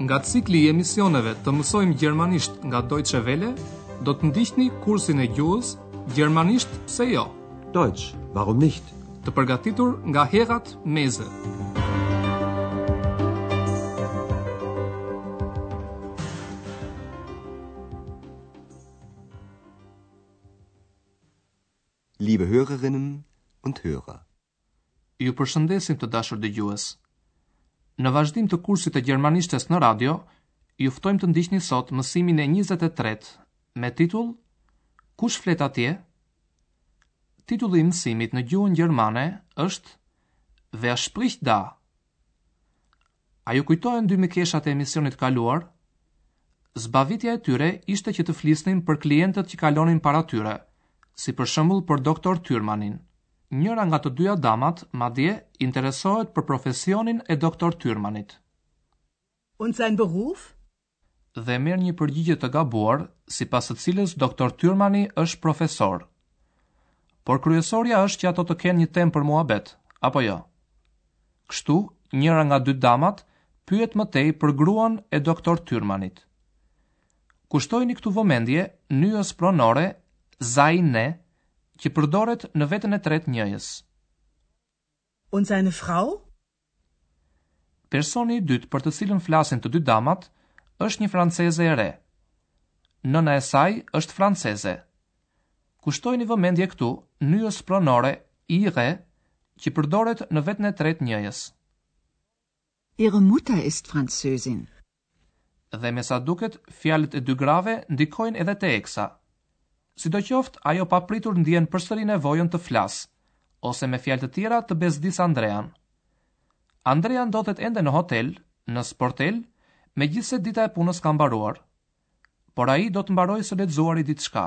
Nga cikli i emisioneve të mësojmë gjermanisht nga Deutsche Welle, do të ndiqni kursin e gjuhës Gjermanisht pse jo? Deutsch, warum nicht? Të përgatitur nga Herrad Meese. Liebe Hörerinnen und Hörer. Ju përshëndesim të dashur dëgjues. Në vazhdim të kursit të gjermanishtes në radio, ju ftojmë të ndiqni sot mësimin e 23 me titull Kush flet atje? Titulli i mësimit në gjuhën gjermane është Wer spricht da? A ju kujtohen dy mikeshat e emisionit të kaluar? Zbavitja e tyre ishte që të flisnin për klientët që kalonin para tyre, si për shembull për doktor Tyrmanin. Njëra nga të dyja damat, madje, interesohet për profesionin e doktor Tyrmanit. Und sein Beruf? dhe merr një përgjigje të gabuar sipas së cilës doktor Tyrmani është profesor. Por kryesorja është që ato të kenë një temë për muhabet, apo jo? Kështu, njëra nga dy damat pyet më tej për gruan e doktor Tyrmanit. Kushtojini këtu vëmendje nyjës pronore seine që përdoret në vetën e tretë njëjës. Und seine Frau? Personi i dytë për të cilën flasin të dy damat është një franceze e re. Nëna e saj është franceze. Kushtojini vëmendje këtu nyjës pronore ihre që përdoret në vetën e tretë njëjës. Ihre Mutter ist Französin. Dhe me sa duket, fjalët e dy grave ndikojnë edhe te Exa. Sidoqoftë, ajo papritur ndjen përsëri nevojën të flasë, ose me fjalë të tjera të bezdisë Andrean. Andrea ndodhet ende në hotel, në sportel, megjithëse dita e punës ka mbaruar. Por ai do të mbarojë së lexuari diçka,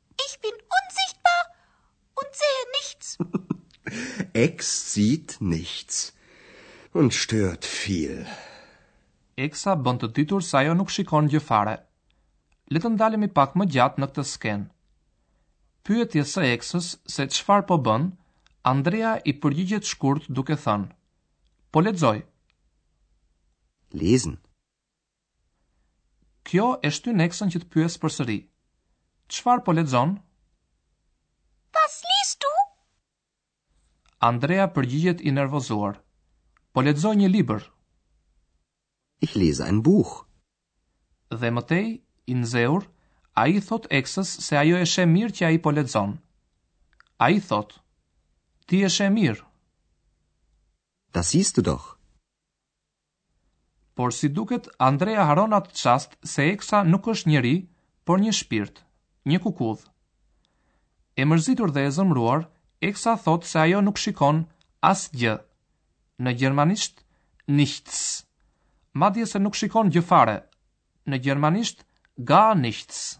Ich bin unsichtbar und sehe nichts. Ex sieht nichts und stört viel. Exa bën të ditur se ajo nuk shikon gjë fare. Le të ndalemi pak më gjatë në këtë skenë. Pyetjes së Exës se çfarë po bën, Andrea i përgjigjet shkurt duke thënë: Po lexoj. Lesen. Kjo e shtyn Eksën që të pyesë përsëri, Çfarë po lexon? Was liest du? Andrea përgjigjet i nervozuar, Po lexoj një libër. Ich lese ein Buch. Dhe më tej, i nxehur, ai i thotë Eksës se ajo e sheh mirë që ai po lexon. Ai thotë, Ti e sheh mirë. Das siehst du doch. Por si duket Andrea harron atë çast se Eksa nuk është njeri, por një shpirt, një kukudh. E mërzitur dhe e zemëruar, Eksa thotë se ajo nuk shikon asgjë, në gjermanisht Nichts, madje se nuk shikon gjë fare, në gjermanisht Gar nichts.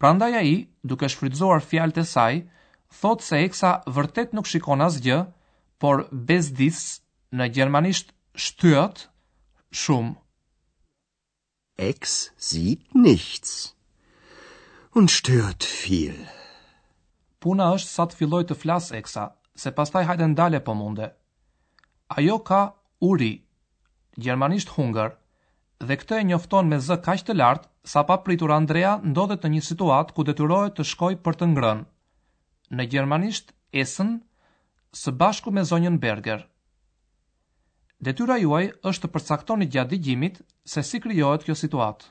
Prandaj ai, duke shfrytëzuar fjalët e saj, thotë se Eksa vërtet nuk shikon asgjë, por bezdis, në gjermanisht stört, shumë. Ex sieht nichts und stört viel. Puna është sa të fillojë të flasë Eksa, se pastaj hajde ndale po munde, Ajo ka uri, gjermanisht Hunger, dhe këtë e njofton me zë kaq të lartë, sa papritur Andrea ndodhet në një situatë ku detyrohet të shkojë për të ngrënë, në gjermanisht essen, së bashku me zonjën Berger. Detyra juaj është të përcaktoni gjatë dëgjimit se si krijohet kjo situatë.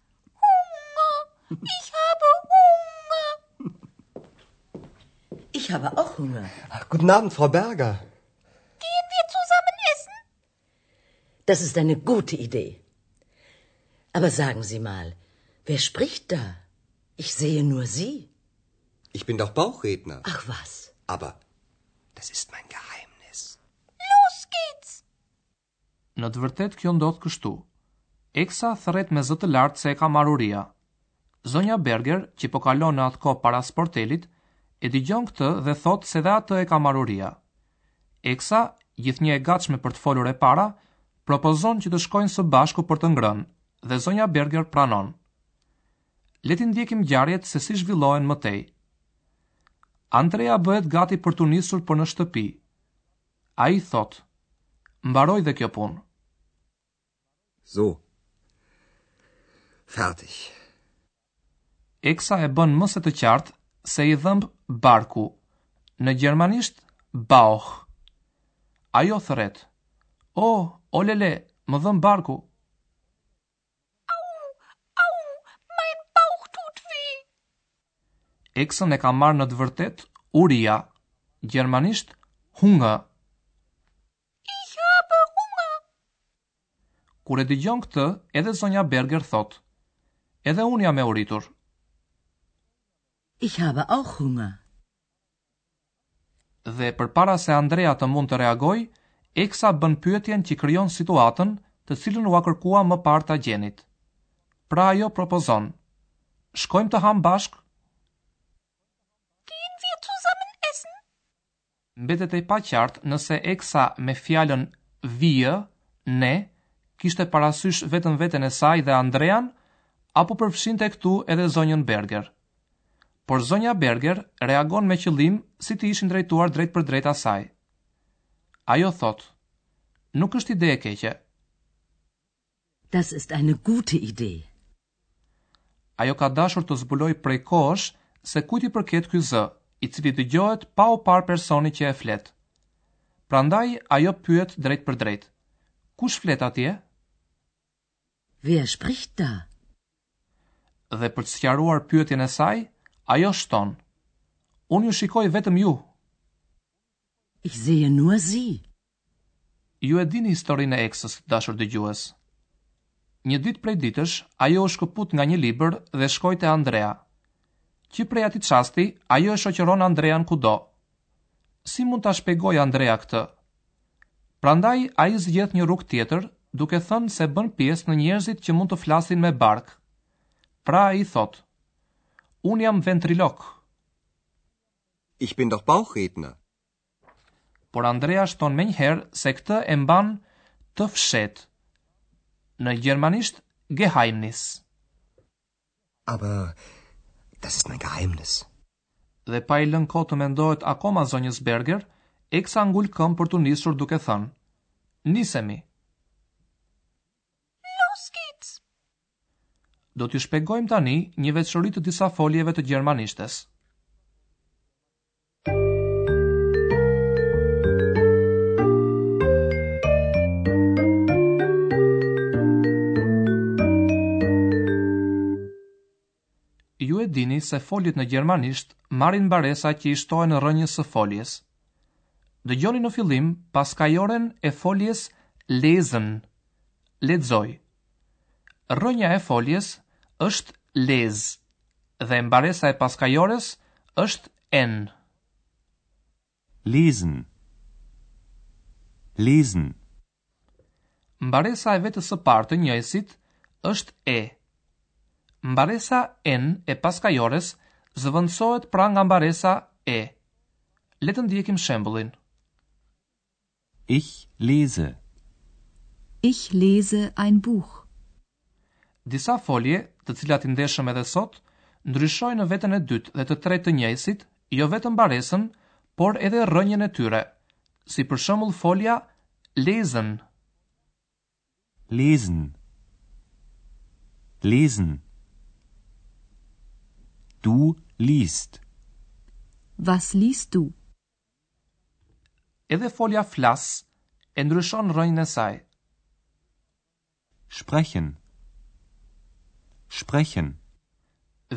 ich habe auch Hunger. Ach, guten Abend, Frau Berger. Gehen wir zusammen essen? Das ist eine gute Idee. Aber sagen Sie mal, wer spricht da? Ich sehe nur Sie. Ich bin doch Bauchredner. Ach was? Aber das ist mein Geheimnis. Los geht's. Në të vërtetë kjo ndodh kështu. Eksa thërret me zë të lartë se e ka marrë uria. Zonja Berger, që po kalon në atë kohë para sportelit, e dëgjon këtë dhe thotë se dhe atë e ka marrë uria. Eksa, gjithnjë e gatshme për të folur e para, propozon që të shkojnë së bashku për të ngrënë dhe zonja Berger pranon. Le t'i ndjekim ngjarjet se si zhvillohen më tej. Andrea bëhet gati për t'u nisur për në shtëpi. Ai thotë, Mbaroi dhe kjo punë. So. Fertig. Eksa e bën më se të qartë se i dhëmb barku, në gjermanisht Bauch. Ajo thërret, Oh, olele, më dhëmb barku! Au, au, mein Bauch tut weh. Eksën e ka marrë në të vërtetë uria, gjermanisht Hunger. Ich habe Hunger. Kur e dëgjon këtë, edhe zonja Berger thotë, Edhe unë jam e uritur. Ich habe auch Hunger. Dhe përpara se Andrea të mund të reagojë, Eksa bën pyetjen që krijon situatën, të cilën ua kërkuam më parë ta gjenit. Pra ajo propozon, Shkojmë të hamë bashkë? Gehen wir zusammen essen? Mbetet e paqartë nëse Eksa me fjalën wir, ne, kishte parasysh vetëm veten e saj dhe Andrean, apo përfshinte këtu edhe zonjën Berger. Por zonja Berger reagon me qëllim si t'i ishin drejtuar drejtpërdrejt asaj. Ajo thotë, Nuk është ide e keqe. Das ist eine gute Idee. Ajo ka dashur të zbulojë prej kohësh se kujt i përket ky zë, i cili dëgjohet pa u parë personi që e flet. Prandaj ajo pyet drejtpërdrejt, Kush flet atje? Wer spricht da? Dhe për të sqaruar pyetjen e saj, ajo shton, Unë ju shikoj vetëm ju. Ich sehe nur Sie. Ju e dini historinë e Eksës, të dashur dëgjues. Një ditë prej ditësh, ajo u shkëput nga një libër dhe shkoi te Andrea. Që prej atij çasti, ajo e shoqëron Andrean kudo, Si mund ta shpjegojë Andrea këtë? Prandaj ai zgjedh një rrugë tjetër, duke thënë se bën pjesë në njerëzit që mund të flasin me bark. Pra ai thotë, Unë jam ventrilok. Ich bin doch Bauchredner. Por Andrea shton menjëherë se këtë e mban të fshehtë, në gjermanisht Geheimnis. Aber das ist mein Geheimnis. Dhe pa i lënë kohë të mendohet akoma zonjës Berger, Eksa ngul këmbë për t'u nisur duke thënë, Nisemi! Los geht's! Do t'ju shpegojmë tani një veçori të disa foljeve të gjermanishtes. Ju e dini se foljet në gjermanisht marrin mbaresa që i shtohen rrënjës së foljes. Dëgjoni në fillim paskajoren e foljes lesen, lexoj. Rrënja e foljes është lez dhe mbaresa e paskajores është en. Lesen. Lesen. Mbaresa e vetës së parë të njëjësit është e. Mbaresa en e paskajores zëvendësohet pra nga mbaresa e. Le të ndjekim shembullin. Ich lese. Ich lese ein Buch. Disa folje, të cilat i ndeshëm edhe sot, ndryshojnë në veten e dytë dhe të tretë të njëjësit, jo vetëm mbaresën, por edhe rrënjën e tyre, si për shembull folja lesen. Lesen. Lesen. Du liest. Was liest du? Edhe folja flas e ndryshon rrënjën e saj. Sprechen. Sprechen.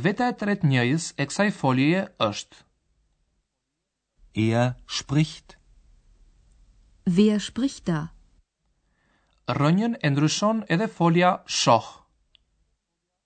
Veta e tretë njëjës e kësaj foljeje është. Er spricht. Wer spricht da? Rrënjën e ndryshon edhe folja shoh.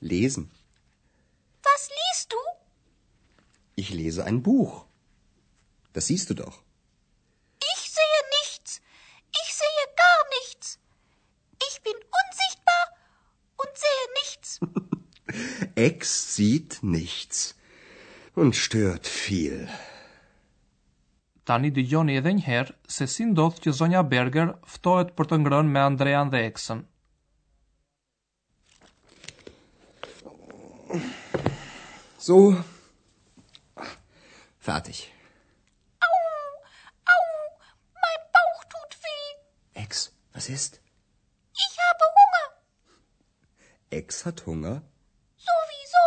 lesen. Was liest du? Ich lese ein Buch. Das siehst du doch. Ich sehe nichts. Ich sehe gar nichts. Ich bin unsichtbar und sehe nichts. Ex sieht nichts und stört viel. Tani dëgjoni edhe njëherë se si ndodh që zonja Berger ftohet për të ngrënë me Andreasin dhe Eksën. So, fertig. Au, au, mein Bauch tut weh. Ex, was ist? Ich habe Hunger. Ex hat Hunger? Sowieso.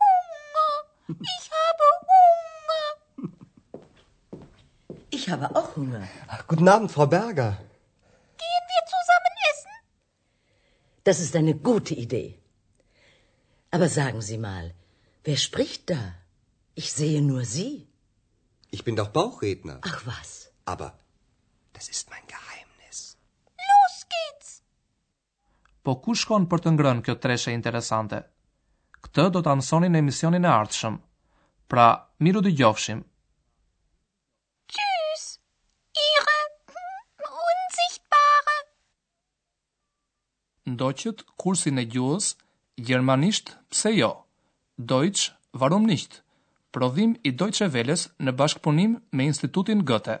Hunger, ich habe Hunger. Ich habe auch Hunger. Ach, guten Abend, Frau Berger. Gehen wir zusammen essen? Das ist eine gute Idee. Aber sagen Sie mal, wer spricht da? Ich sehe nur Sie. Ich bin doch Bauchredner. Ach was. Aber das ist mein Geheimnis. Los geht's! Po ku shkon për të ngrënë kjo treshe interesante? Këtë do ta mësoni në emisionin e ardhshëm. Pra, mirë u dëgjofshim! Tschüss, Ihre Unsichtbare. Ndoqët kursin e gjuhës gjermanisht pse jo, Deutsch warum nicht, prodhim i Deutsche Welles në bashkëpunim me Institutin Goethe.